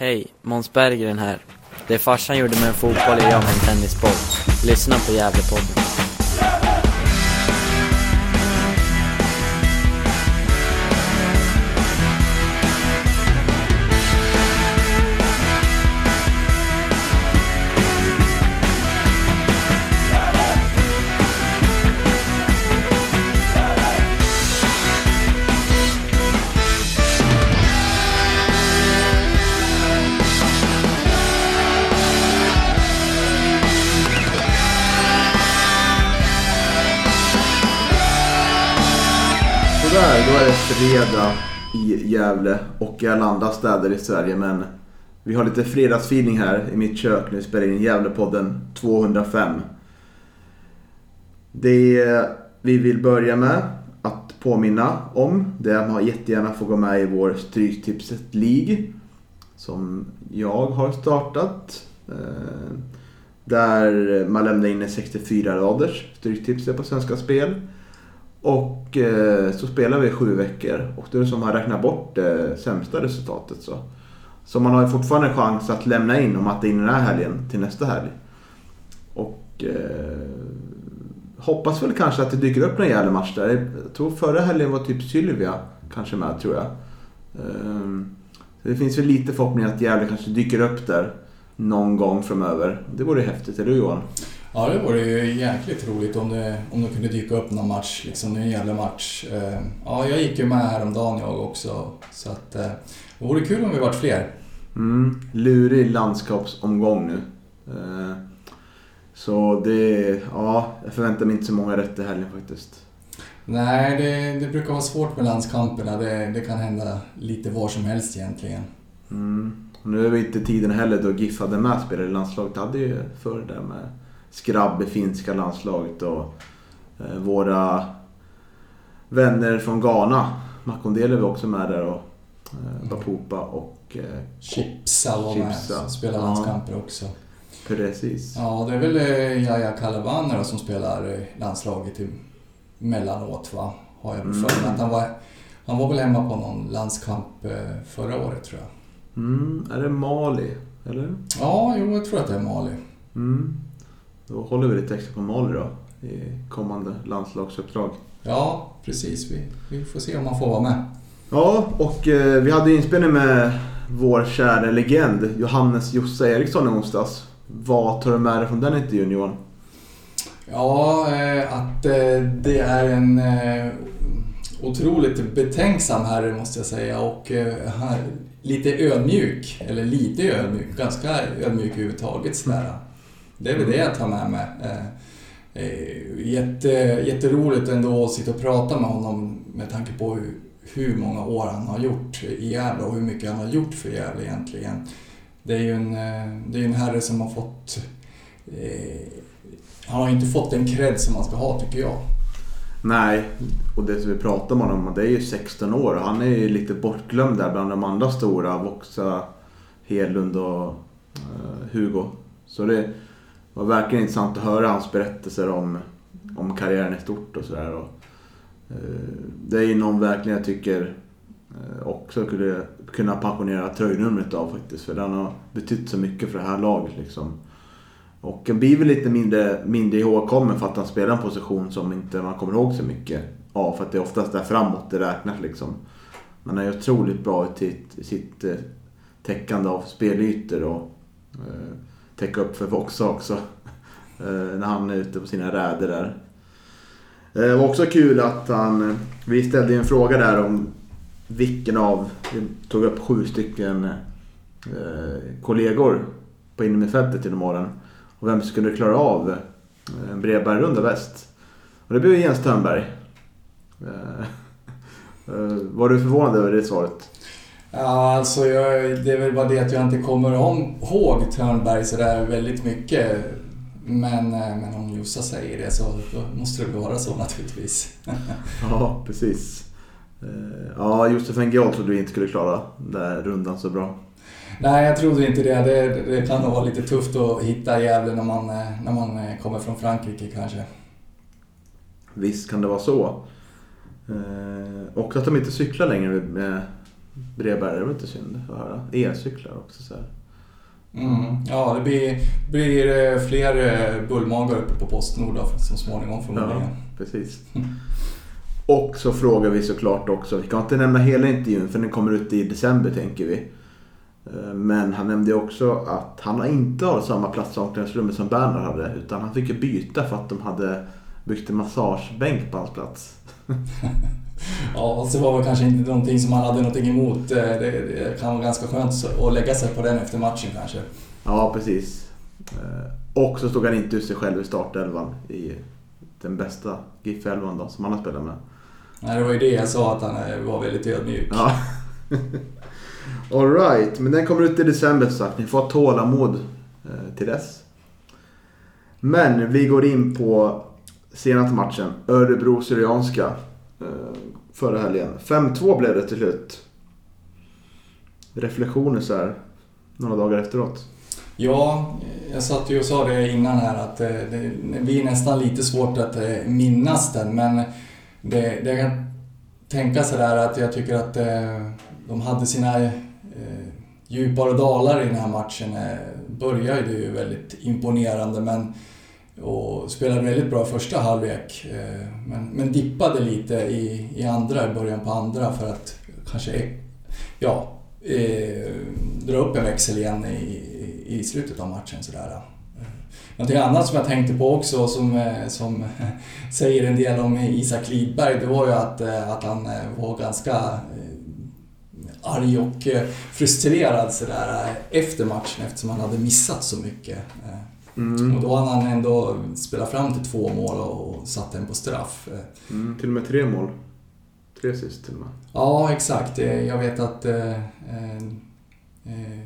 Hej, Måns Berggren här. Det farsan gjorde med en fotboll är jag med en tennisboll. Lyssna på Gävlepodden. Fredag i Gävle och i alla andra städer i Sverige. Men vi har lite fredagsfeeling här i mitt kök när vi spelar in Gävlepodden 205. Det vi vill börja med att påminna om det är att man jättegärna får gå med i vår Stryktipset League. Som jag har startat. Eh, där man lämnar in en 64-raders Stryktipset på Svenska Spel. Och eh, så spelar vi sju veckor och då är det som att räknat bort det sämsta resultatet. Så. så man har ju fortfarande chans att lämna in och matta in den här helgen till nästa helg. Och eh, hoppas väl kanske att det dyker upp någon jävla match där. Jag tror förra helgen var typ Sylvia kanske med tror jag. Ehm, så det finns väl lite förhoppning att Gävle kanske dyker upp där någon gång framöver. Det vore häftigt, eller hur Johan? Ja, det vore ju jäkligt roligt om det, om det kunde dyka upp någon match, liksom en jävla match. Eh, Ja, jag gick ju med häromdagen jag också, så att eh, det vore kul om vi vart fler. Mm, lurig landskapsomgång nu. Eh, Så det, ja, jag förväntar mig inte så många rätt i helgen faktiskt. Nej, det, det brukar vara svårt med landskamperna. Det, det kan hända lite var som helst egentligen. Mm. Nu är vi inte tiden heller då GIF hade med spelare i landslaget. Det hade ju förr där med skrabb i finska landslaget och eh, våra vänner från Ghana. Makondele var också med där och eh, Bapupa och eh, Chipsa var med, Chipsa. som spelar Ja. landskamper också. Precis. Ja, det är väl eh, Kalabana då som spelar landslaget emellanåt va? Har jag väl för. Mm. att Han var, han var väl hemma på någon landskamp eh, förra året tror jag. Mm, är det Mali? Eller? Ja, jo, jag tror att det är Mali. Mm. Då håller vi lite extra på Mali då i kommande landslagsuppdrag. Ja, precis. Vi, vi får se om man får vara med. Ja, och eh, vi hade inspelning med vår kära legend Johannes Josse Eriksson i onsdags. Vad tar du med dig från den intervjun Johan? Ja, eh, att eh, det är en eh, otroligt betänksam herre måste jag säga och eh, han lite ödmjuk, eller lite ödmjuk, ganska ödmjuk överhuvudtaget sådär. Det är väl det jag tar med mig. Eh, eh, jätte, jätteroligt ändå att sitta och prata med honom med tanke på hur, hur många år han har gjort i Gävle och hur mycket han har gjort för Gävle egentligen. Det är ju en, eh, det är en herre som har fått eh, han har inte fått den cred som han ska ha tycker jag. Nej, och det som vi pratar om honom, det är ju 16 år och han är ju lite bortglömd där bland de andra stora. Voxa, Hedlund och eh, Hugo. Så det var verkligen intressant att höra hans berättelser om, om karriären i stort och sådär. eh, Det är ju någon verkligen jag tycker eh, också skulle kunna pensionera tröjnumret av faktiskt. För den har betytt så mycket för det här laget liksom. Och han blir väl lite mindre, mindre ihågkommen för att han spelar en position som inte man kommer ihåg så mycket av. För att det är oftast där framåt det räknas liksom. Men han är otroligt bra i sitt, sitt eh, täckande av spelytor och eh, täcka upp för Voxa också. Eh, när han är ute på sina räder där. Eh, det var också kul att han... Vi ställde ju en fråga där om vilken av... Vi tog upp sju stycken eh, kollegor på innermittfältet genom åren. Och vem skulle klara av en brevbärarrunda bäst? Och det blev Jens Törnberg. Var du förvånad över det svaret? Ja, alltså jag, det är väl bara det att jag inte kommer om, ihåg Törnberg sådär väldigt mycket. Men, eh, men om Jossa säger det så måste det vara så naturligtvis. Ja, precis. Eh, Ja, Josef Engiol trodde vi inte skulle klara den där rundan så bra. Nej, jag trodde inte det. Det, det kan nog vara lite tufft att hitta Gävle när man, eh, när man kommer från Frankrike kanske. Visst kan det vara så. Och att de inte cyklar längre med brevbärare, var inte synd att höra. Elcyklar också så här. Mm. Ja, det blir, blir eh, fler eh, bullmagar uppe på Postnord så småningom förmodligen. Ja, precis. Och så frågar vi såklart också, vi kan inte nämna hela intervjun för den kommer ut i december tänker vi. Eh, Men han nämnde också att han inte har samma plats i omklädningsrummet som Bernhard hade. Utan han fick byta för att de hade byggt en massagebänk på hans plats. Ja, så var väl kanske inte någonting som han hade någonting emot. Eh, Det, det kan vara ganska skönt att lägga sig på den efter matchen kanske. Ja, precis. Eh, Och så stod han inte ut sig själv i startelvan i den bästa GIF-elvan då, som han har spelat med. Nej, det var ju det jag sa, att han eh, var väldigt ödmjuk. Ja. Alright, men den kommer ut i december så sagt. Ni får ha tålamod till dess. Men vi går in på senaste matchen. Örebro-Syrianska. Förra helgen. 5-2 blev det till slut. Reflektioner så här några dagar efteråt. Ja, jag satt ju och sa det innan här att eh, det, det blir nästan lite svårt att eh, minnas den men det, det jag kan tänka sådär att jag tycker att eh, de hade sina djupare dalar i den här matchen. Började ju väldigt imponerande men och spelade väldigt bra första halvlek eh, men, men dippade lite i, i andra, i början på andra för att kanske ja, eh, dra upp en växel igen i, i slutet av matchen. Sådär. Eh, någonting annat som jag tänkte på också som, eh, som säger en del om Isak Lidberg, det var ju att, att han var ganska arg och frustrerad sådär, efter matchen eftersom han hade missat så mycket. Mm. Och då hade han ändå spelat fram till två mål och satt en på straff. Mm, till och med tre mål. Tre sist till och med. Ja, exakt. Eh, Jag vet att eh, eh, eh,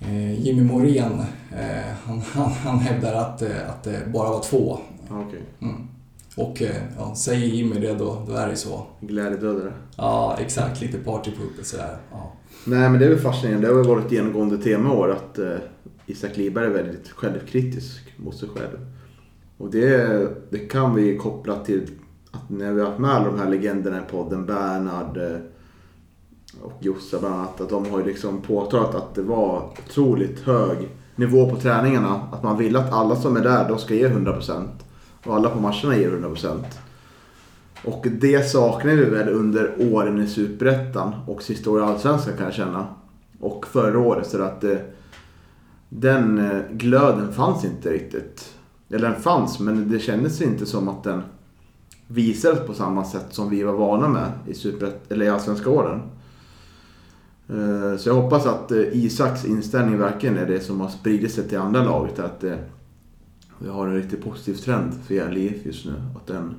eh, Jimmy Morén, eh, han, han, han hävdar att, att det bara var två. Ja, okej. Mm. Och eh, ja, säger Jimmy det då, då är det så. Glädjedödare. Ja, exakt. Lite partypooper sådär. Ja. Nej men det är väl fascinerande. Det har varit ett genomgående tema i år att eh, Isak Liberg är väldigt självkritisk mot sig själv. Och det, det kan vi koppla till att när vi har haft med alla de här legenderna i podden, Bernhard eh, och Jossa bland annat, att de har ju liksom påtalat att det var otroligt hög nivå på träningarna. Att man vill att alla som är där, de ska ge 100%. Och alla på matcherna ger 100%. Och det saknar vi väl under åren i Superettan och sista året i Allsvenskan kan jag känna. Och förra året så att det, den eh, glöden fanns inte riktigt. Eller den fanns men det kändes inte som att den visades på samma sätt som vi var vana med i, Superett, eller i Allsvenska åren. Eh, så jag hoppas att Isaks inställning verkligen är det som har spridit sig till andra laget. Att eh, vi har en riktigt positiv trend för Gävle IF just nu. Att den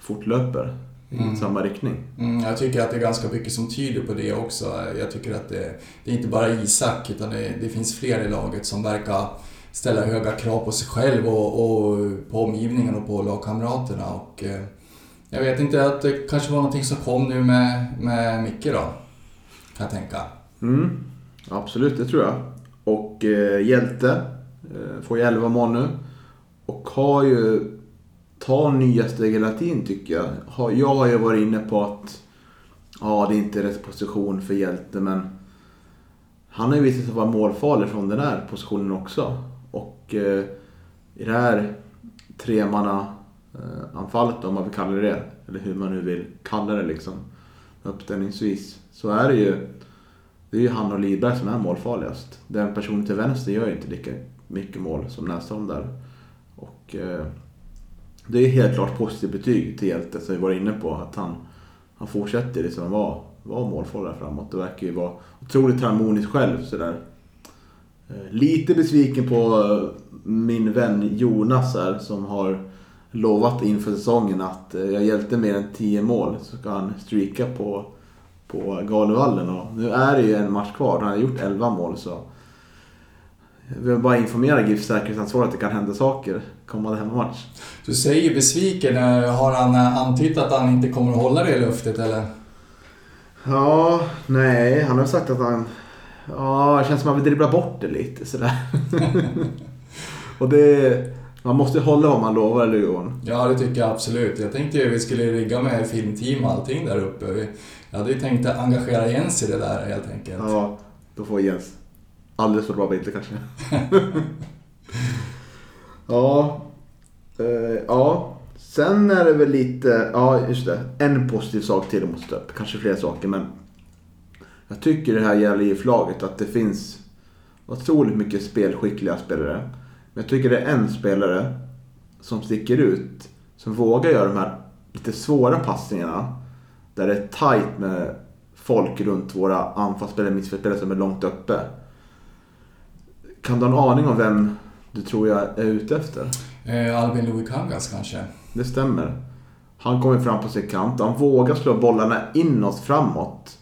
fortlöper i Mm. samma riktning. Mm, jag tycker att det är ganska mycket som tyder på det också. Jag tycker att det, det är inte bara Isak, utan det, det finns fler i laget som verkar ställa höga krav på sig själv och, och på omgivningen och på lagkamraterna. Och, eh, jag vet inte, att det kanske var någonting som kom nu med, med Micke då, kan jag tänka. Mm, absolut, det tror jag. Och eh, Hjälte eh, får ju 11 mål nu. Och har ju... Tar nya steg hela tiden tycker jag. Jag har ju varit inne på att... Ja, det är inte rätt position för Hjälte men... Han har ju visat sig vara målfarlig från den här positionen också. Och eh, i det här tremanna eh, anfallet om man vill kalla det det. Eller hur man nu vill kalla det liksom. Uppställningsvis. Så är det ju... Det är ju han och Lidberg som är målfarligast. Den personen till vänster gör ju inte lika mycket mål som Näsholm där. Och eh, det är helt klart positivt betyg till Hjälte som vi var inne på. Att han, han fortsätter liksom vara, vara målfarlig där framåt. Det verkar ju vara otroligt harmoniskt själv sådär. Eh, lite besviken på eh, min vän Jonas här som har lovat inför säsongen att eh, jag hjälpte mer än 10 mål så ska han streaka på på Galevallen och nu är det ju en match kvar. Han har gjort 11 mål så jag vill bara informera GIFs säkerhetsansvarig att det kan hända saker kommande hemmamatch. Du säger besviken, eh, har han eh, antytt att han inte kommer att hålla det löftet eller? Ja, nej, han har sagt att han... Ja, det känns som att han vill dribbla bort det lite sådär. och det, Man måste hålla vad man lovar, eller Johan? Ja, det tycker jag absolut. Jag tänkte ju vi skulle rigga med filmteam och allting där uppe. Jag hade ju tänkt att engagera Jens i det där helt enkelt. Ja, då får Jens alldeles för bra bilder kanske. ja. Eh, ja. Sen är det väl lite, ja just det. En positiv sak till mot måste upp. Kanske fler saker men. Jag tycker det här gäller i laget att det finns otroligt mycket spelskickliga spelare. Men jag tycker det är en spelare som sticker ut. Som vågar göra de här lite svåra passningarna. Där det är tajt med folk runt våra anfallsspelare, mittfältspelare som är långt uppe. Kan du ha en aning om vem du tror jag är ute efter? Eh, Albin Louis Kangas kanske? Det stämmer. Han kommer fram på sin kant. Han vågar slå bollarna inåt, framåt.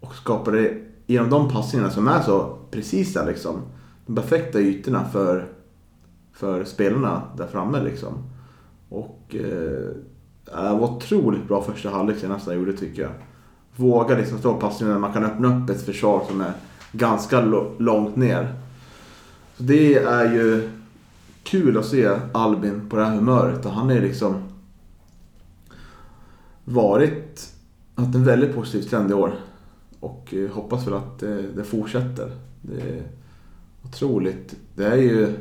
Och skapar det genom de passningarna som är så precisa liksom. De perfekta ytorna för, för spelarna där framme liksom. Och eh, det var otroligt bra första halvlek senast han gjorde tycker jag. Våga liksom slå passningar när man kan öppna upp ett försvar som är ganska långt ner. Så det är ju kul att se Albin på det här humöret. Och han är liksom varit, haft en väldigt positiv trend i år. Och eh, hoppas väl att det, det fortsätter. Det är otroligt. Det är ju...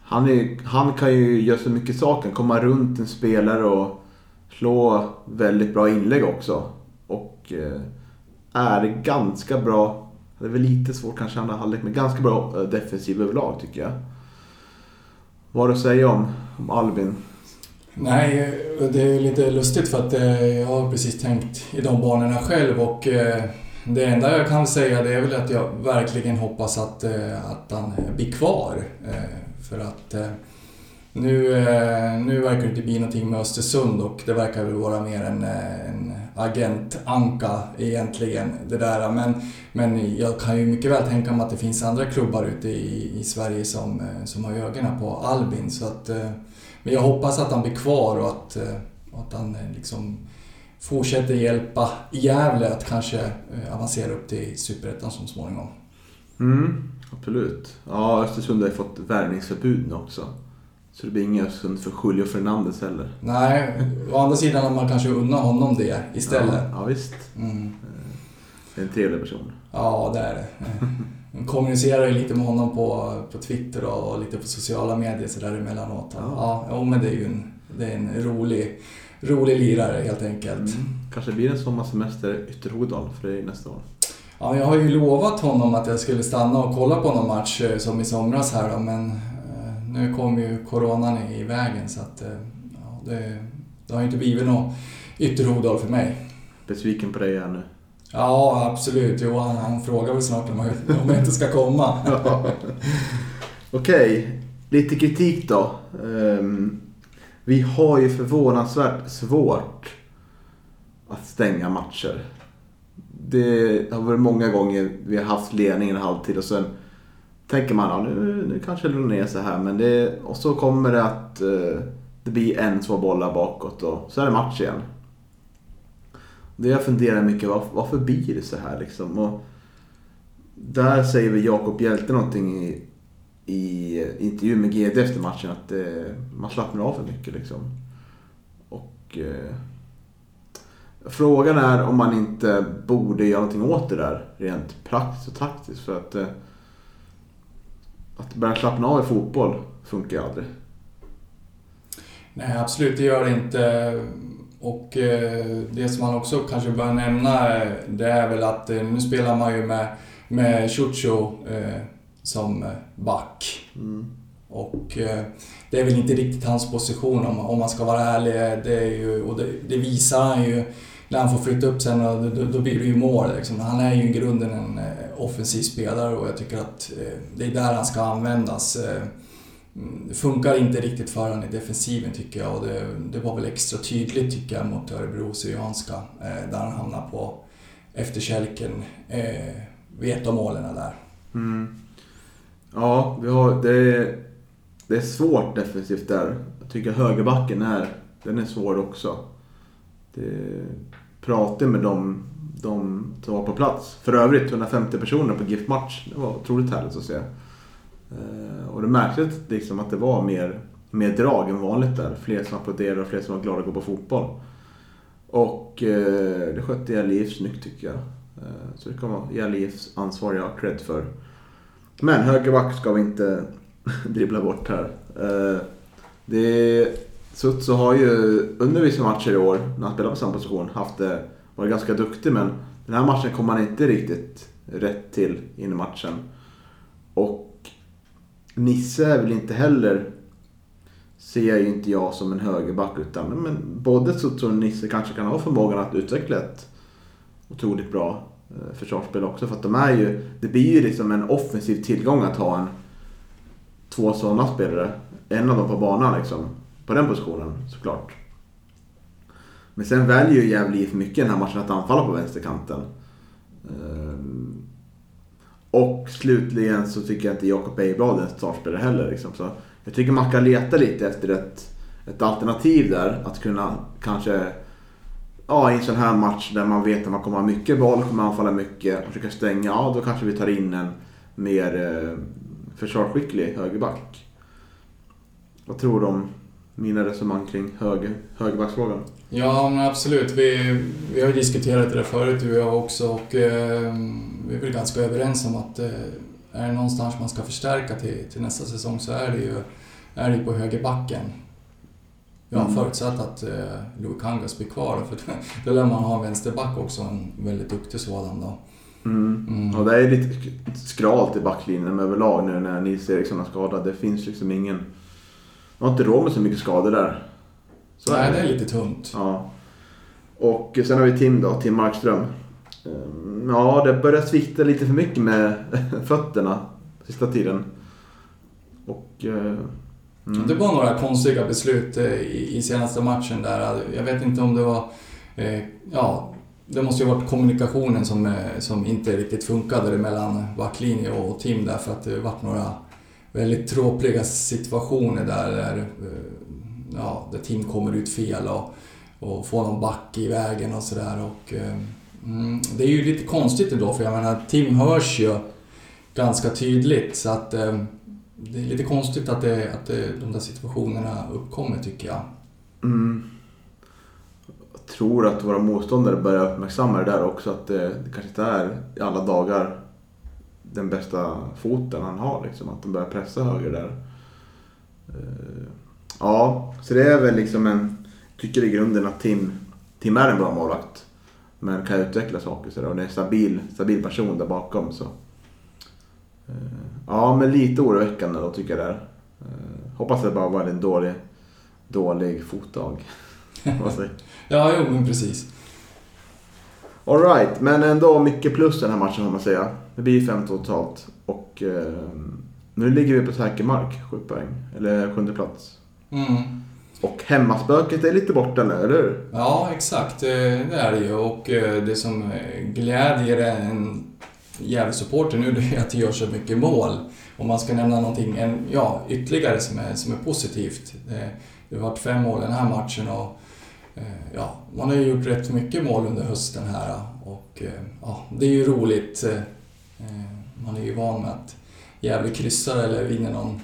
Han, är, han kan ju göra så mycket saker. Komma runt en spelare och slå väldigt bra inlägg också. Och eh, är ganska bra. Det är väl lite svårt kanske andra halvlek, men ganska bra eh, defensiv överlag tycker jag. Vad har du att säga om, om Albin? Nej, eh, det är lite lustigt för att eh, jag har precis tänkt i de banorna själv och det enda jag kan säga det är väl att jag verkligen hoppas att, att han blir kvar. För att nu, nu verkar det inte bli någonting med Östersund och det verkar väl vara mer en, en agentanka egentligen. Det där. Men, men jag kan ju mycket väl tänka mig att det finns andra klubbar ute i, i Sverige som, eh, som har ögonen på Albin. Så att, eh, men jag hoppas att han blir kvar och att, eh, att han liksom fortsätter hjälpa Gävle att kanske avancera upp till Superettan så småningom. Mm, absolut. Ja, Östersund har ju fått värvningsförbud nu också. Så det blir inga Östersund för Julio Fernandes heller. Nej, å andra sidan har man kanske unna honom det istället. Ja, ja visst. Mm. Det är en trevlig person. Ja, det är det. Man kommunicerar ju lite med honom på, på Twitter och lite på sociala medier så där emellanåt. Ja, ja men det är ju en, det är en rolig, rolig lirare helt enkelt. Mm. Kanske blir en sommarsemester Ytterhogdal för dig nästa år. Ja, jag har ju lovat honom att jag skulle stanna och kolla på någon match eh, som i somras här då, men nu kom ju coronan i vägen så att eh, ja, det, det har inte blivit något Ytterhogdal för mig. Besviken på dig nu? Ja, absolut. Johan han frågar väl snart om jag, om jag inte ska komma. Okej, okay. lite kritik då. Um, vi har ju förvånansvärt svårt att stänga matcher. Det har varit många gånger vi har haft ledningen en halvtid och sen tänker man, ja, nu, nu kanske det lugnar ner sig här. Men det, och så kommer det att eh, det blir en, två bollar bakåt och så är det match igen. Det jag funderar mycket, varför, varför blir det så här liksom? Och där säger vi Jakob Hjälte någonting i, i intervju med GD efter matchen att eh, man slappnar av för mycket liksom. Och eh, Frågan är om man inte borde göra någonting åt det där rent praktiskt och taktiskt. För att eh, att börja slappna av i fotboll funkar ju aldrig. Nej, absolut, det gör det inte. Och eh, det som man också kanske bör nämna det är väl att eh, nu spelar man ju med, med Chucho eh, som back. Mm. Och eh, det är väl inte riktigt hans position om, om man ska vara ärlig. Det, är ju, och det, det visar han ju när han får flytta upp sen, då, då blir det ju mål. Liksom. Han är ju i grunden en eh, offensiv spelare och jag tycker att eh, det är där han ska användas. Eh, det funkar inte riktigt för honom i defensiven tycker jag och det, det var väl extra tydligt tycker jag mot Örebro Syrianska eh, där han hamnar på efterkälken eh, vid ett av målen där. Mm. Ja, vi har, det, är, det är svårt defensivt där. Jag tycker högerbacken är, den är svår också. Det, Prata med dem, de som var på plats. För övrigt 150 personer på GIF-match. Det var otroligt härligt att se. Eh, och det märktes liksom att det var mer, mer drag än vanligt där. Fler som applåderade och fler som var glada att gå på fotboll. Och eh, det skötte Jaliev snyggt tycker jag. Eh, så det kommer vara Jalievs ansvar jag cred för. Men högerback ska vi inte dribbla bort här. Eh, det, Sutso har ju under vissa matcher i år, när han spelar på samma position, haft det, varit ganska duktig men den här matchen kom han inte riktigt rätt till in i matchen. Och Nisse är väl inte heller, ser jag ju inte jag som en högerback utan men både Sutso och Nisse kanske kan ha förmågan att utveckla ett otroligt bra eh, försvarsspel också. För att de är ju, det blir ju liksom en offensiv tillgång att ha en två sådana spelare. En av dem på banan liksom. På den positionen såklart. Men sen väljer ju Gävle IF mycket den här matchen att anfalla på vänsterkanten. Ehm, och slutligen så tycker jag inte Jakob Ejblad är en startspelare heller. Liksom. Så jag tycker man kan leta lite efter ett, ett alternativ där. Att kunna kanske, ja i en sån här match där man vet att man kommer ha mycket boll, kommer anfalla mycket och försöka stänga. Ja, då kanske vi tar in en mer eh, försvarsskicklig högerback. Vad tror du om mina resonemang kring höger, högerbacksfrågan? Ja, men absolut. Vi, vi har diskuterat det förut, du och jag också, och eh, vi är väl ganska överens om att eh, är det någonstans man ska förstärka till, till nästa säsong så är det ju, är det på högerbacken. Jag har Mm. förutsatt att eh, Louis Kangas blir kvar, för då lär man ha en vänsterback också, en väldigt duktig sådan då. Mm. Mm. Och det är lite skralt i backlinjen överlag nu när Nils Eriksson är skadad. Det finns liksom ingen... Har inte råd med så mycket skador där. Så Nej, det är lite tunt. Ja. Och sen har vi Tim då, Tim Markström. Ehm, Ja, det börjar svikta lite för mycket med fötterna sista tiden. Och... eh, Mm. Det var några konstiga beslut eh, i, i senaste matchen där. Jag vet inte om det var... Eh, ja, det måste ju ha varit kommunikationen som, som inte riktigt funkade mellan backlinje och Tim där för att det varit några väldigt tråkiga situationer där, där, eh, ja, där Tim kommer ut fel och, och får någon back i vägen och sådär. Eh, mm, det är ju lite konstigt ändå för jag menar Tim hörs ju ganska tydligt så att eh, det är lite konstigt att, det, att det, de där situationerna uppkommer tycker jag. Mm. Jag tror att våra motståndare börjar uppmärksamma det där också. Att det, det kanske inte är i alla dagar den bästa foten han har. Liksom, att de börjar pressa höger där. Eh, Ja, så det är väl liksom en... Tycker i grunden att Tim, Tim är en bra målvakt. Men kan utveckla saker sådär. Och det är en stabil, stabil person där bakom. Så. Eh, Ja, men lite oroväckande då tycker jag det är. Eh, Hoppas det bara var en dålig, dålig fotdag. Ja, jo men precis. Alright, men ändå mycket plus den här matchen får man säga. Det blir 15 totalt. Och eh, nu ligger vi på säker mark, 7 poäng. Eller sjunde plats. Mm. Och hemmaspöket är lite borta nu, eller hur? Ja, exakt. eh, Det är det ju. Och eh, det som eh, glädjer en Gävle-supporter nu det är att det gör så mycket mål. Om man ska nämna någonting en, ja, ytterligare som är, som är positivt. Det, det har varit fem mål den här matchen och ja, man har ju gjort rätt mycket mål under hösten här och ja, det är ju roligt. Eh, man är ju van med att Gävle kryssar eller vinner någon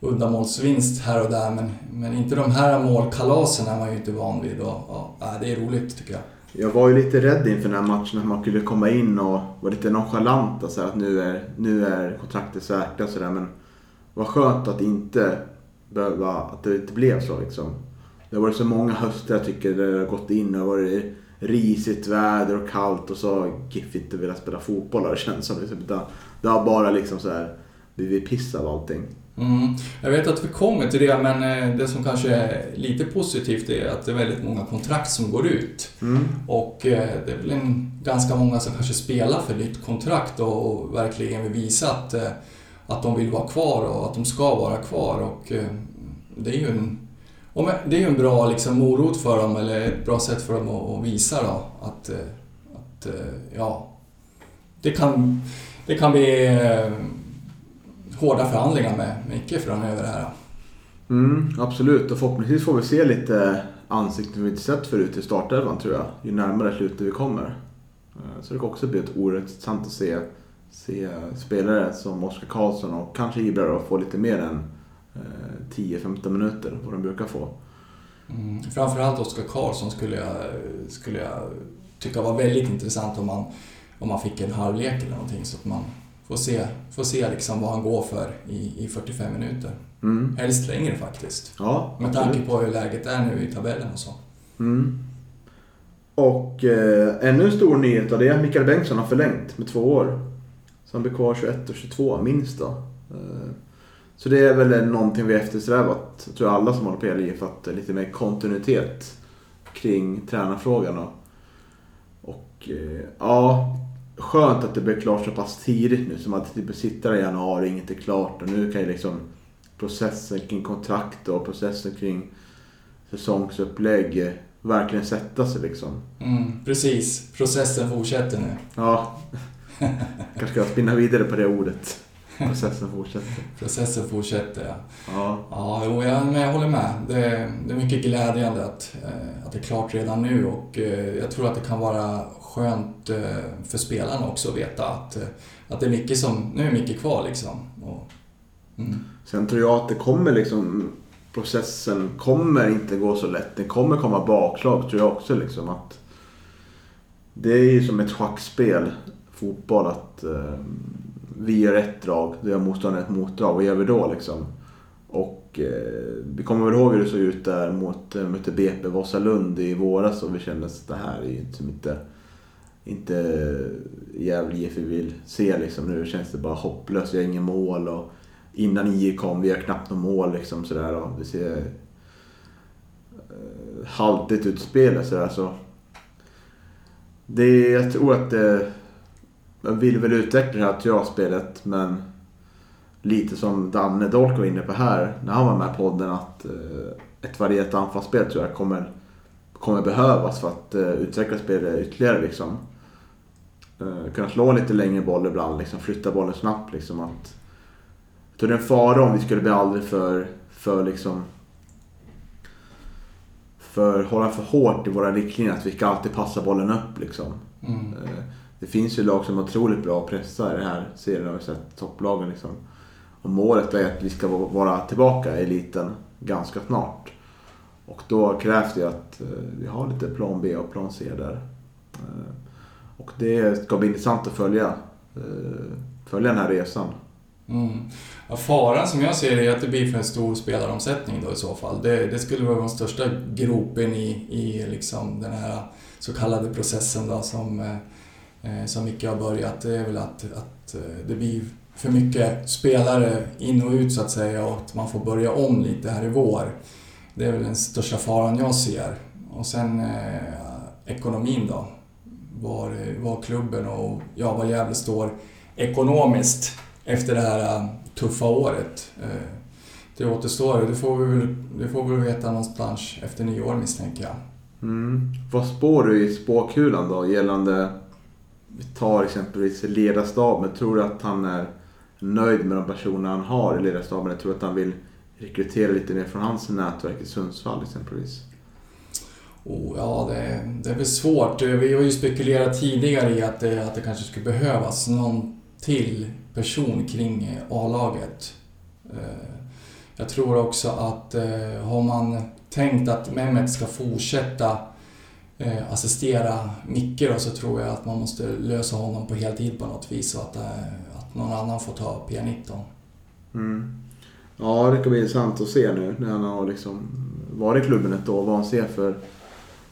uddamålsvinst här och där men, men inte de här målkalasen är man ju inte van vid och ja, det är roligt tycker jag. Jag var ju lite rädd inför den här matchen att man skulle komma in och vara lite nonchalant Alltså att nu är, nu är kontraktet säkra och sådär. Men vad skönt att inte behöva, att det inte blev så liksom. Det har varit så många höster jag tycker där det har gått in och varit risigt väder och kallt och så har GIF inte velat spela fotboll har det känts som. Liksom. Det har bara liksom så här blivit piss av allting. Mm. Jag vet att vi kommer till det, men eh, det som kanske är lite positivt är att det är väldigt många kontrakt som går ut. Mm. Och eh, det är väl en, ganska många som kanske spelar för nytt kontrakt och verkligen vill visa att, eh, att de vill vara kvar och att de ska vara kvar. Och det är ju en, och det är ju en bra liksom, morot för dem, eller ett bra sätt för dem att, visa då, att, eh, att eh, ja, det kan, det kan bli eh, hårda förhandlingar med Micke framöver här. Mm, absolut, och förhoppningsvis får vi se lite ansikten vi inte sett förut i startelvan tror jag. Ju närmare slutet vi kommer. Så det kan också bli ett oerhört intressant att se se spelare som Oskar Karlsson och kanske Ibra få lite mer än 10-15 minuter vad de brukar få. Mm. Framförallt Oskar Karlsson skulle jag, skulle jag tycka var väldigt intressant om man, om man fick en halvlek eller någonting så att man får se, får se liksom vad han går för i, i 45 minuter. Mm. Helst längre faktiskt. Ja, Med tanke på hur läget är nu i tabellen och så. Mm. Och eh, ännu en stor nyhet då, det är att Mikael Bengtsson har förlängt med två år. Så han blir kvar 21 och 22 minst då. Eh, så det är väl någonting vi eftersträvat, jag tror alla som håller på i att lite mer kontinuitet kring tränarfrågan. Och, och eh, ja, skönt att det blev klart så pass tidigt nu. Som att typ sitta där i januari, inget är klart och nu kan ju liksom processen kring kontrakt och processen kring säsongsupplägg verkligen sätta sig liksom. Mm, precis, processen fortsätter nu. Ja, kanske ska jag spinna vidare på det ordet. Processen fortsätter. Processen fortsätter ja. Ja, Ja, jo, jag, men jag håller med. Det, det är mycket glädjande att, eh, att det är klart redan nu och eh, jag tror att det kan vara skönt eh, för spelarna också att veta att, att det är mycket som, nu är mycket kvar liksom. Och, mm. Sen tror jag att det kommer liksom processen kommer inte gå så lätt. Det kommer komma bakslag tror jag också liksom att det är ju som ett schackspel, fotboll, att eh, vi gör ett drag, då gör motståndaren ett motdrag. Vad gör vi då liksom? Och eh, vi kommer väl ihåg hur det såg ut där mot, eh, mötte BP Vasalund i våras och vi kände att det här är ju liksom inte, inte Gävle IF vi vill se liksom. Nu känns det bara hopplöst, vi har inga mål och innan IE kom, vi har knappt något mål liksom sådär och det ser eh, haltigt ut spelet sådär så. Det, är- jag tror att det, jag vill väl utveckla det här trialspelet men lite som Danne Dolk var inne på här när han var med i podden att eh, ett varierat anfallsspel tror jag kommer, kommer behövas för att eh, utveckla spelet ytterligare liksom. Eh, kunna slå lite längre boll ibland, liksom, flytta bollen snabbt liksom. Att, jag tror det är en fara om vi skulle bli aldrig för, för liksom för hålla för hårt i våra riktlinjer att vi ska alltid passa bollen upp liksom. Mm. Det finns ju lag som är otroligt bra att pressa i den här serien, har vi sett topplagen liksom. Och målet är att vi ska vara tillbaka i eliten ganska snart. Och då krävs det ju att eh, vi har lite plan B och plan C där. Eh, och det ska bli intressant att följa, eh, följa den här resan. Mm. Ja, faran som jag ser det är att det blir för en stor spelaromsättning då i så fall. Det, det skulle vara den största gropen i, i liksom den här så kallade processen då som, eh, Eh, som mycket har börjat. Det är väl att, att eh, det blir för mycket spelare in och ut så att säga och att man får börja om lite här i vår. Det är väl den största faran jag ser. Och sen eh, ekonomin då. Var, var klubben och ja, var Gävle står ekonomiskt efter det här eh, tuffa året. Eh, Det återstår, det får vi väl, det får vi väl veta någonstans efter nyår misstänker jag. Mm. Vad spår du i spåkulan då gällande, vi tar exempelvis ledarstaben. Tror du att han är nöjd med de personer han har i ledarstaben? Jag tror att han vill rekrytera lite mer från hans nätverk i Sundsvall exempelvis. Oh, ja, det, det är väl svårt. Vi har ju spekulerat tidigare i att det, att det kanske skulle behövas någon till person kring A-laget. Eh, jag tror också att eh, har man tänkt att Mehmet ska fortsätta eh, assistera Micke då, så tror jag att man måste lösa honom på heltid på något vis så att, eh, att någon annan får ta P19. Mm. Ja, det ska bli intressant att se nu när han har liksom varit i klubben ett år. Vad han ser för,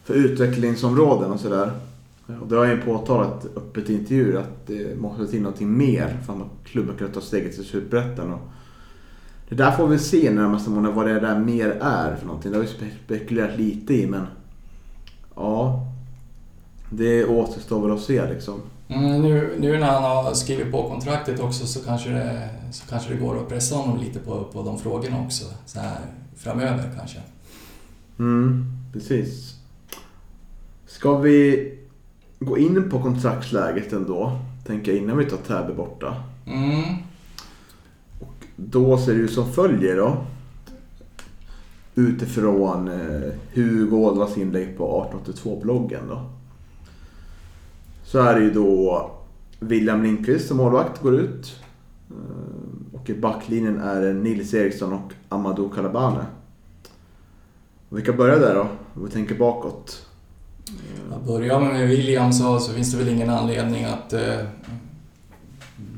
för utvecklingsområden och sådär. Och det har jag ju påtalat öppet i intervjuer att det måste till någonting mer för att klubben ska ta steget till Superettan. Det där får vi se närmaste månaden vad det där mer är för någonting. Det har vi spekulerat lite i men ja, det återstår väl att se liksom. Mm, nu, nu när han har skrivit på kontraktet också så kanske det, så kanske det går att pressa honom lite på, på de frågorna också. Så här framöver kanske. Mm, precis. Ska vi gå in på kontraktsläget ändå? Tänker jag innan vi tar Täby borta. Mm. Då ser det ut som följer då. Utifrån eh, Hugo Ådras inlägg på 1882-bloggen då. Så är det ju då William Lindqvist som målvakt går ut. Eh, och i backlinjen är det Nils Eriksson och Amadou Kalabane. Vi kan börja där då, om vi tänker bakåt. Ja, börjar man med William så, så finns det väl ingen anledning att eh,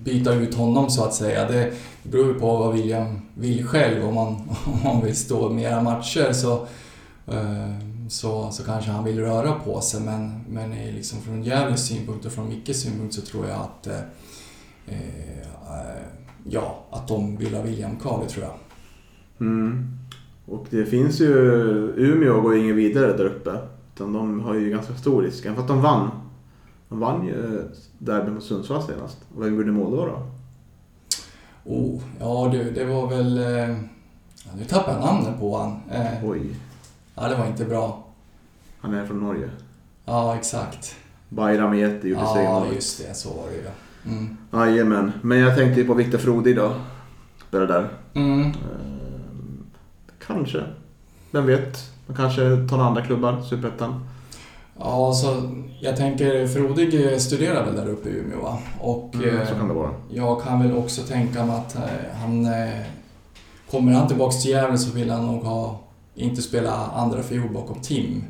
byta ut honom så att säga. Det beror ju på vad William vill själv. Om han om han vill stå mera matcher så, eh, så, så kanske han vill röra på sig. Men, men liksom från Gävles synpunkt och från Mickes synpunkt så tror jag att eh, eh, ja, att de vill ha William kvar, det tror jag. Mm. Och det finns ju... Umeå går ju ingen vidare där uppe. Utan de har ju ganska stor risk. Även fast de vann. De vann ju derby mot Sundsvall senast. Vem gjorde mål då? då? Oh, ja du, det var väl... Eh, ja, nu tappade jag namnet på han. Eh, Oj. ja, det var inte bra. Han är från Norge. Ja, exakt. Bayram Yeti gjorde Ja, segermålet. just det. Så var det ju. Mm. Jajamän. Men jag tänkte ju på Viktor Frodig då. Spelar där. Mm. Eh, kanske. Vem vet? Man kanske tar några andra klubbar, Superettan. Ja, så jag tänker Frodig eh, studerar väl där uppe i Umeå va? Och Mm, eh, så kan det vara. jag kan väl också tänka mig att eh, han... Eh, kommer han tillbaks till Gävle så vill han nog ha... Inte spela andra fiol bakom Tim.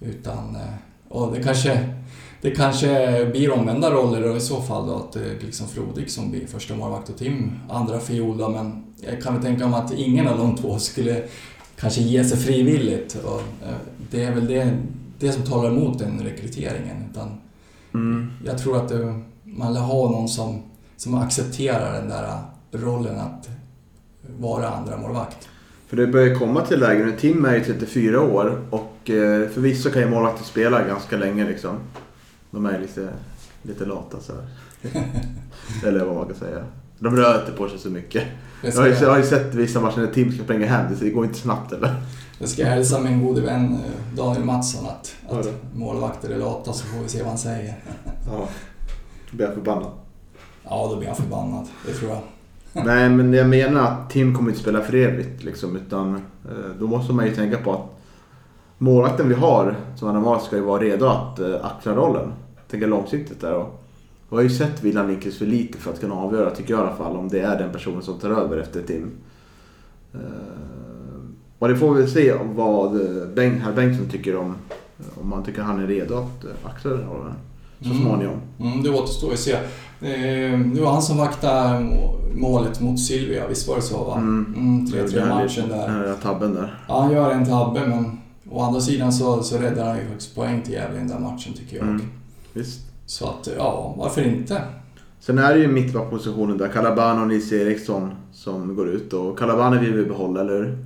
Utan... Eh, och det kanske... Det kanske blir omvända roller då i så fall då, att det är liksom Frodig som blir första målvakt och Tim andra fiol då, men jag kan väl tänka mig att ingen av de två skulle kanske ge sig frivilligt. Och, eh, det är väl det, det som talar emot den rekryteringen. Utan Mm. jag tror att det, man vill ha någon som, som accepterar den där rollen att vara andra målvakt. För det börjar komma till lägen nu. Tim är ju 34 år och eh, förvisso kan ju målvakter spela ganska länge liksom. De är lite, lite lata så här. Eller vad man kan säga. De rör inte på sig så mycket. Det Jag har, ju, ska, jag har ju sett vissa matcher när Tim ska springa hem. Det går inte snabbt eller? det ska jag hälsa min gode vän eh, Daniel Mattsson att, att målvakter är lata så får vi se vad han säger. Ja. Då blir jag förbannad. Ja, då blir han förbannad. Det tror jag. Nej men jag menar att Tim kommer inte spela för evigt liksom. Utan eh, då måste man ju tänka på att målvakten vi har som är normalt ska ju vara redo att eh, axla rollen. Tänka långsiktigt där. Och jag har ju sett William Lindqvist för lite för att kunna avgöra, tycker jag i alla fall, om det är den personen som tar över efter Tim. Eh, och det får vi se om vad eh, Bengt, herr Bengtsson tycker om. Om han tycker han är redo att axla den rollen. Så Mm. småningom. Mm, det återstår att se. Eh, det var han som vaktade må- målet mot Silvia, visst var det så va? Mm. Mm, Det 3-3 här är- matchen där. Den här tabben där. Ja, han gör en tabbe men å andra sidan så, så räddar han ju faktiskt poäng till Gävle i den där matchen tycker jag. Mm. Visst. Så att, ja, varför inte? Sen är det ju mittbackpositionen där Calabana och Nils Eriksson som går ut och Calabana vill vi behålla, eller hur?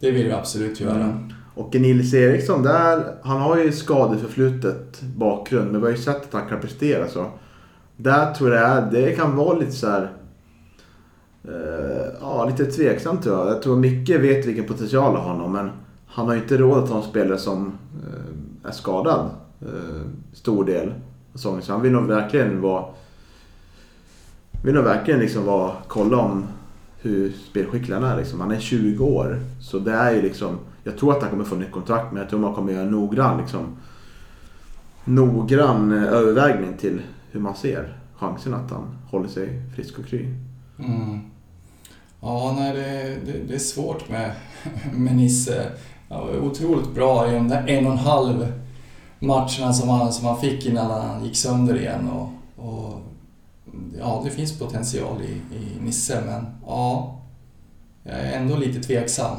Det vill vi absolut göra. Mm. Och Nils Eriksson, där, han har ju skadeförflutet bakgrund men vi har ju sett att han kan prestera så. Där tror jag det kan vara lite så här. Eh, ja, lite tveksamt tror jag. Jag tror Micke vet vilken potential har honom men han har ju inte råd att ha en spelare som eh, är skadad eh, stor del av säsongen. Så han vill nog verkligen vara vill nog verkligen liksom vara, kolla om hur spelskicklig han är. Liksom. Han är 20 år. Så det är ju liksom, jag tror att han kommer få nytt kontrakt men jag tror man kommer göra en noggrann, liksom, noggrann eh, övervägning till hur man ser chansen att han håller sig frisk och kry. Mm. Ja, nej, det, det, det är svårt med, med Nisse. Ja, otroligt bra i de där en och en halv matcherna som han, som han fick innan han gick sönder igen. Och, och, ja, det finns potential i, i Nisse, men ja, jag är ändå lite tveksam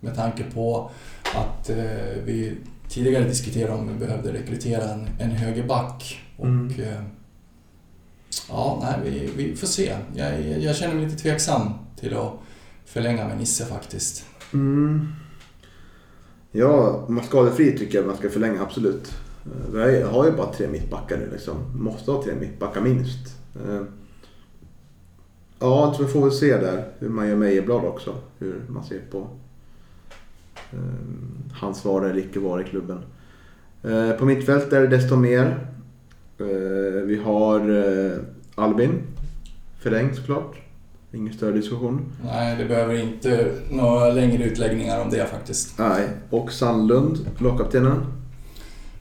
med tanke på att eh, vi tidigare diskuterade om vi behövde rekrytera en, en högerback. Och, Mm. eh, Ja, nej, vi, vi får se. Jag, jag känner mig lite tveksam till att förlänga med Nisse faktiskt. Mm. Ja, man skadefri tycker jag man ska förlänga, absolut. Eh, vi har ju- bara tre mittbackar nu liksom. Måste ha tre mittbackar minst. Eh, ja, så vi får väl se där hur man gör med Ejeblad också. Hur man ser på eh, hans vara eller icke vara i klubben. På mittfält är det desto mer. Vi har Albin. Förlängd såklart. Ingen större diskussion. Nej, det behöver inte några längre utläggningar om det faktiskt. Nej. Och Sandlund, lagkaptenen.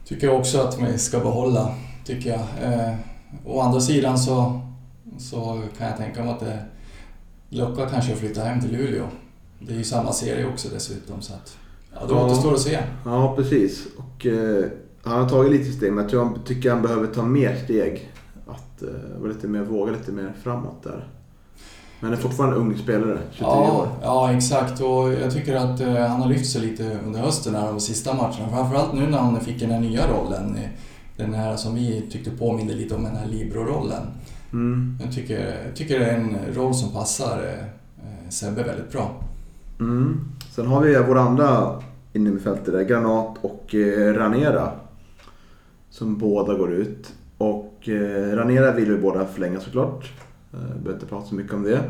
Tycker jag också att vi ska behålla, tycker jag. Eh, å andra sidan så, så kan jag tänka mig att det lockar kanske att flytta hem till Luleå. Det är ju samma serie också dessutom så att ja, det Ja. återstår att se. Ja, precis. Och eh, han har tagit lite steg, men jag tror han, tycker han behöver ta mer steg. Att eh, vara lite mer, våga lite mer framåt där. Men är fortfarande ung spelare, 23 år. Ja, ja, exakt. Och jag tycker att eh, han har lyft sig lite under hösten här de sista matcherna. Framförallt nu när han fick den här nya rollen. eh, Den här som vi tyckte påminde lite om den här Libro-rollen. Mm. Jag tycker, jag tycker det är en roll som passar eh, eh, Sebbe väldigt bra. Mm. Sen har vi våra andra innermittfältare, Granat och eh, Ranera. Som båda går ut. Och eh, Ranera vill vi båda förlänga såklart. Eh, behöver inte prata så mycket om det.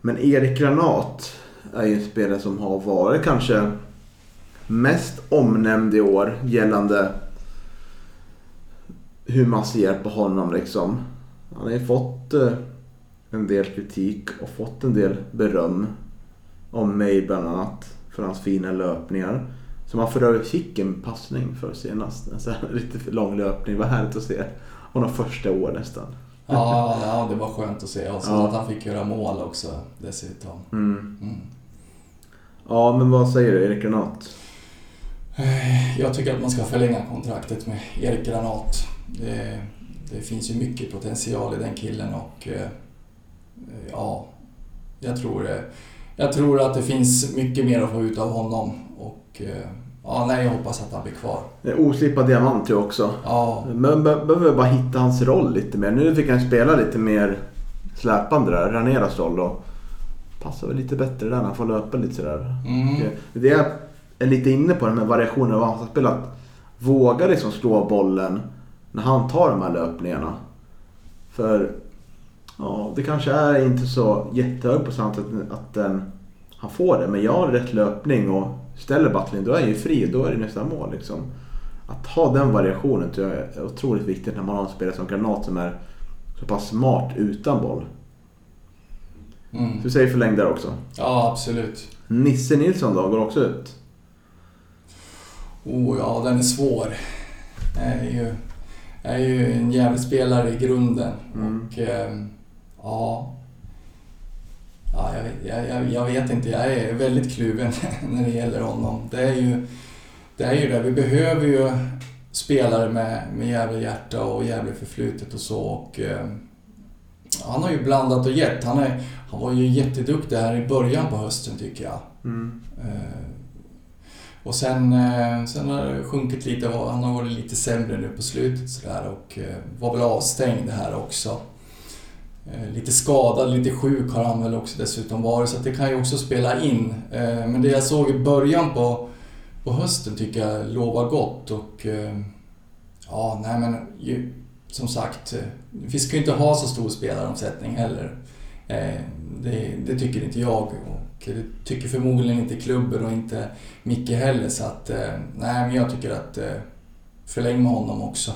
Men Erik Granat är ju en spelare som har varit kanske mest omnämnd i år gällande hur man ser på honom liksom. Han har ju fått eh, en del kritik och fått en del beröm om mig bland annat för hans fina löpningar. Som han för övrigt fick en passning för senast. En sån här lite för lång löpning. Det var härligt att se. Honom första år nästan. Ja, ja, det var skönt att se. Och så Ja. att han fick göra mål också dessutom. Mm. Mm. Ja, men vad säger du Erik Granat? Eh, Jag tycker att man ska förlänga kontraktet med Erik Granat. Det, det finns ju mycket potential i den killen och eh, ja, jag tror, jag tror att det finns mycket mer att få ut av honom. Och eh, ja, nej, jag hoppas att han blir kvar. Oslipad diamant tror jag också. Ja, Men be- behöver bara hitta hans roll lite mer. Nu fick han spela lite mer släpande där. Raneras roll då. Passar väl lite bättre där när han får löpa lite sådär. mm, eh, Det jag är lite inne på, de här variationerna av spel. Att våga liksom slå bollen när han tar de här löpningarna. För ja, det kanske är inte så jättehög procent att, att den, han får det. Men jag har rätt löpning och ställer battling, då är jag ju fri. Då är det nästa mål liksom. Att ha den variationen tror jag är otroligt viktigt när man har en spelare som Granat som är så pass smart utan boll. mm. Så du säger förlängd där också. ja absolut. Nisse Nilsson då, går också ut. Oh ja, den är svår. Är ju, är ju en jävlig spelare i grunden. Mm. Och ehm, ja... Ja, jag, jag, jag, vet inte, jag är väldigt kluven när det gäller honom. Det är ju det. Är ju det. Vi behöver ju spelare med, med jävla hjärta och jävligt förflutet och så. Och, ehm, han har ju blandat och gett. Han, är, han var ju jätteduktig här i början på hösten tycker jag. Mm. Eh, Och sen, eh, sen har det sjunkit lite. Han har varit lite sämre nu på slutet sådär och eh, var väl avstängd här också. Eh, lite skadad, lite sjuk har han väl också dessutom varit så det kan ju också spela in. Eh, men det jag såg i början på, på hösten tycker jag lovar gott och eh, ja, nej men ju, som sagt, vi ska ju inte ha så stor spelaromsättning heller. Det, det tycker inte jag och det tycker förmodligen inte klubben och inte Micke heller så att nej men jag tycker att förläng med honom också.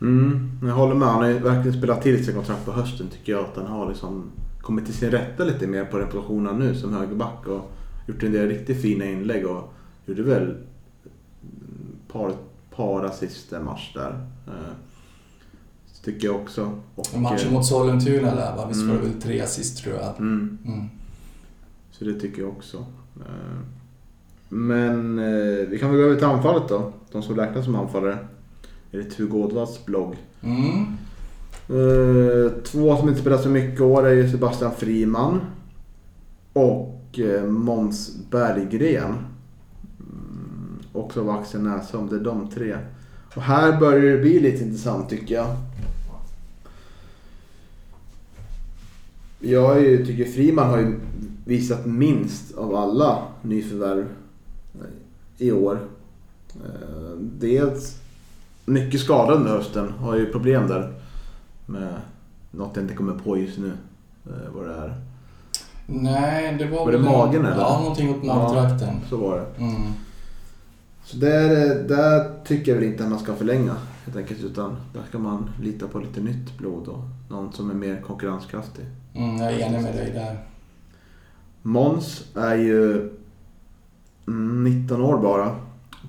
Mm, jag håller med. Han har ju verkligen spelat till sig kontrakt på hösten tycker jag. Att han har liksom kommit till sin rätta lite mer på den positionen nu som högerback. Och gjort en del riktigt fina inlägg och gjorde väl mm, par, par assist en match där. Eh, Så tycker jag också. Och, Matchen eh, mot Sollentuna där va? Visst var det Mm. väl tre assist tror jag. Mm, Mm. så det tycker jag också. Eh, Men vi kan väl gå över till anfallet då. De som räknas som anfallare. Enligt Hugo Ådvalls blogg. Mm. Eh, två som inte spelat så mycket år är ju Sebastian Friman och eh, Måns Berggren. Mm, också av Axel Näsholm, det är de tre. Och här börjar det bli lite intressant tycker jag. Jag är ju, tycker Friman har ju visat minst av alla nyförvärv eh, i år. Dels mycket skadad under hösten, har ju problem där med något jag inte kommer på just nu. eh, Vad det är. Nej, det var Var det magen, eller? Ja, någonting åt magtrakten. Så var det. Mm. Så där, där tycker jag väl inte att man ska förlänga helt enkelt. Utan där ska man lita på lite nytt blod och någon som är mer konkurrenskraftig. Mm, jag är enig med dig där. Måns är ju mm, 19 år bara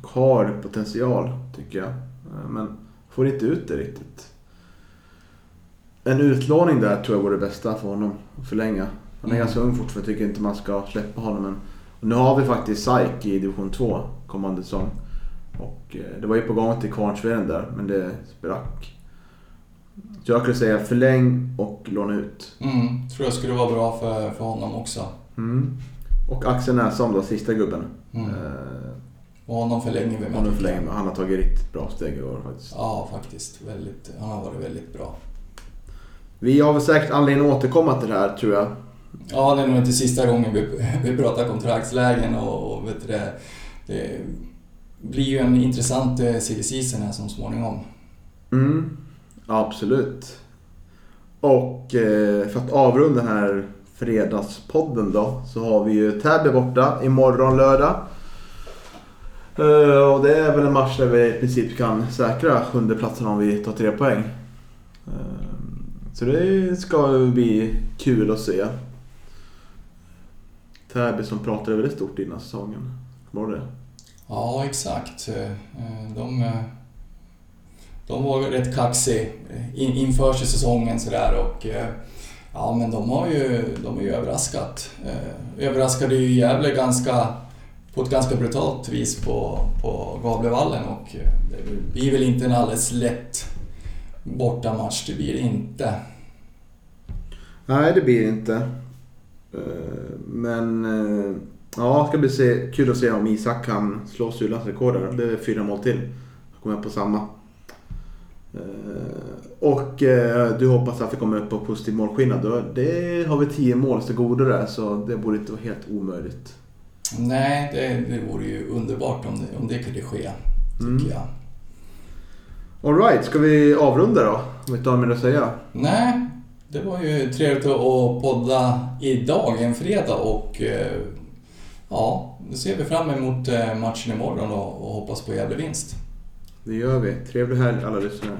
och har potential tycker jag. Eh, Men Får inte ut det riktigt. En utlåning där tror jag vore det bästa för honom. Att förlänga. Han är Mm. ganska ung fortfarande. Jag tycker inte man ska släppa honom. Och nu har vi faktiskt SAIK i division 2 kommande säsong. Och eh, det var ju på gång till Kvarnsveden där, men det sprack. Så jag skulle säga förläng och låna ut. Mm, tror jag skulle vara bra för, för honom också. Mm. Och Axel Näsholm då, sista gubben. Mm. Eh, Och honom förlänger vi med. honom förlänger med. Han har tagit riktigt bra steg i år faktiskt. Ja, faktiskt. Väldigt, han har varit väldigt bra. Vi har väl säkert anledning att återkomma till det här tror jag. Ja, det är nog inte sista gången vi, vi pratar kontraktslägen och, och vet du det, det blir ju en intressant eh, silly här så småningom. Mm, absolut. Och eh, för att avrunda den här fredagspodden då så har vi ju Täby borta imorgon lördag. Eh, och det är väl en match där vi i princip kan säkra sjunde platsen om vi tar tre poäng. Eh, så det ska bli kul att se. Täby som pratade väldigt stort innan säsongen. Var det? Ja, exakt. Eh, de, de var rätt kaxiga in, inför säsongen sådär och ja, men de har ju, de har ju överraskat. Överraskade ju Gävle ganska, på ett ganska brutalt vis på, på Gavlevallen och eh, det blir väl inte en alldeles lätt bortamatch, det blir det inte. Nej, det blir det inte. Eh, men eh, ja, det ska bli se, kul att se om Isak kan slå Sulas rekord där. Det är fyra mål till. Då kommer jag på samma. Och du hoppas att vi kommer upp på positiv målskillnad. Det har vi tio mål till godo där så det borde inte vara helt omöjligt. Nej, det, det vore ju underbart om det, om det kunde ske, tycker Mm. jag. Alright, ska vi avrunda då? Om vi inte har mer att säga. Nej, det var ju trevligt att podda idag, en fredag och eh, ja, nu ser vi fram emot eh, matchen imorgon och, och hoppas på jävla vinst. Det gör vi. Trevlig helg alla lyssnare.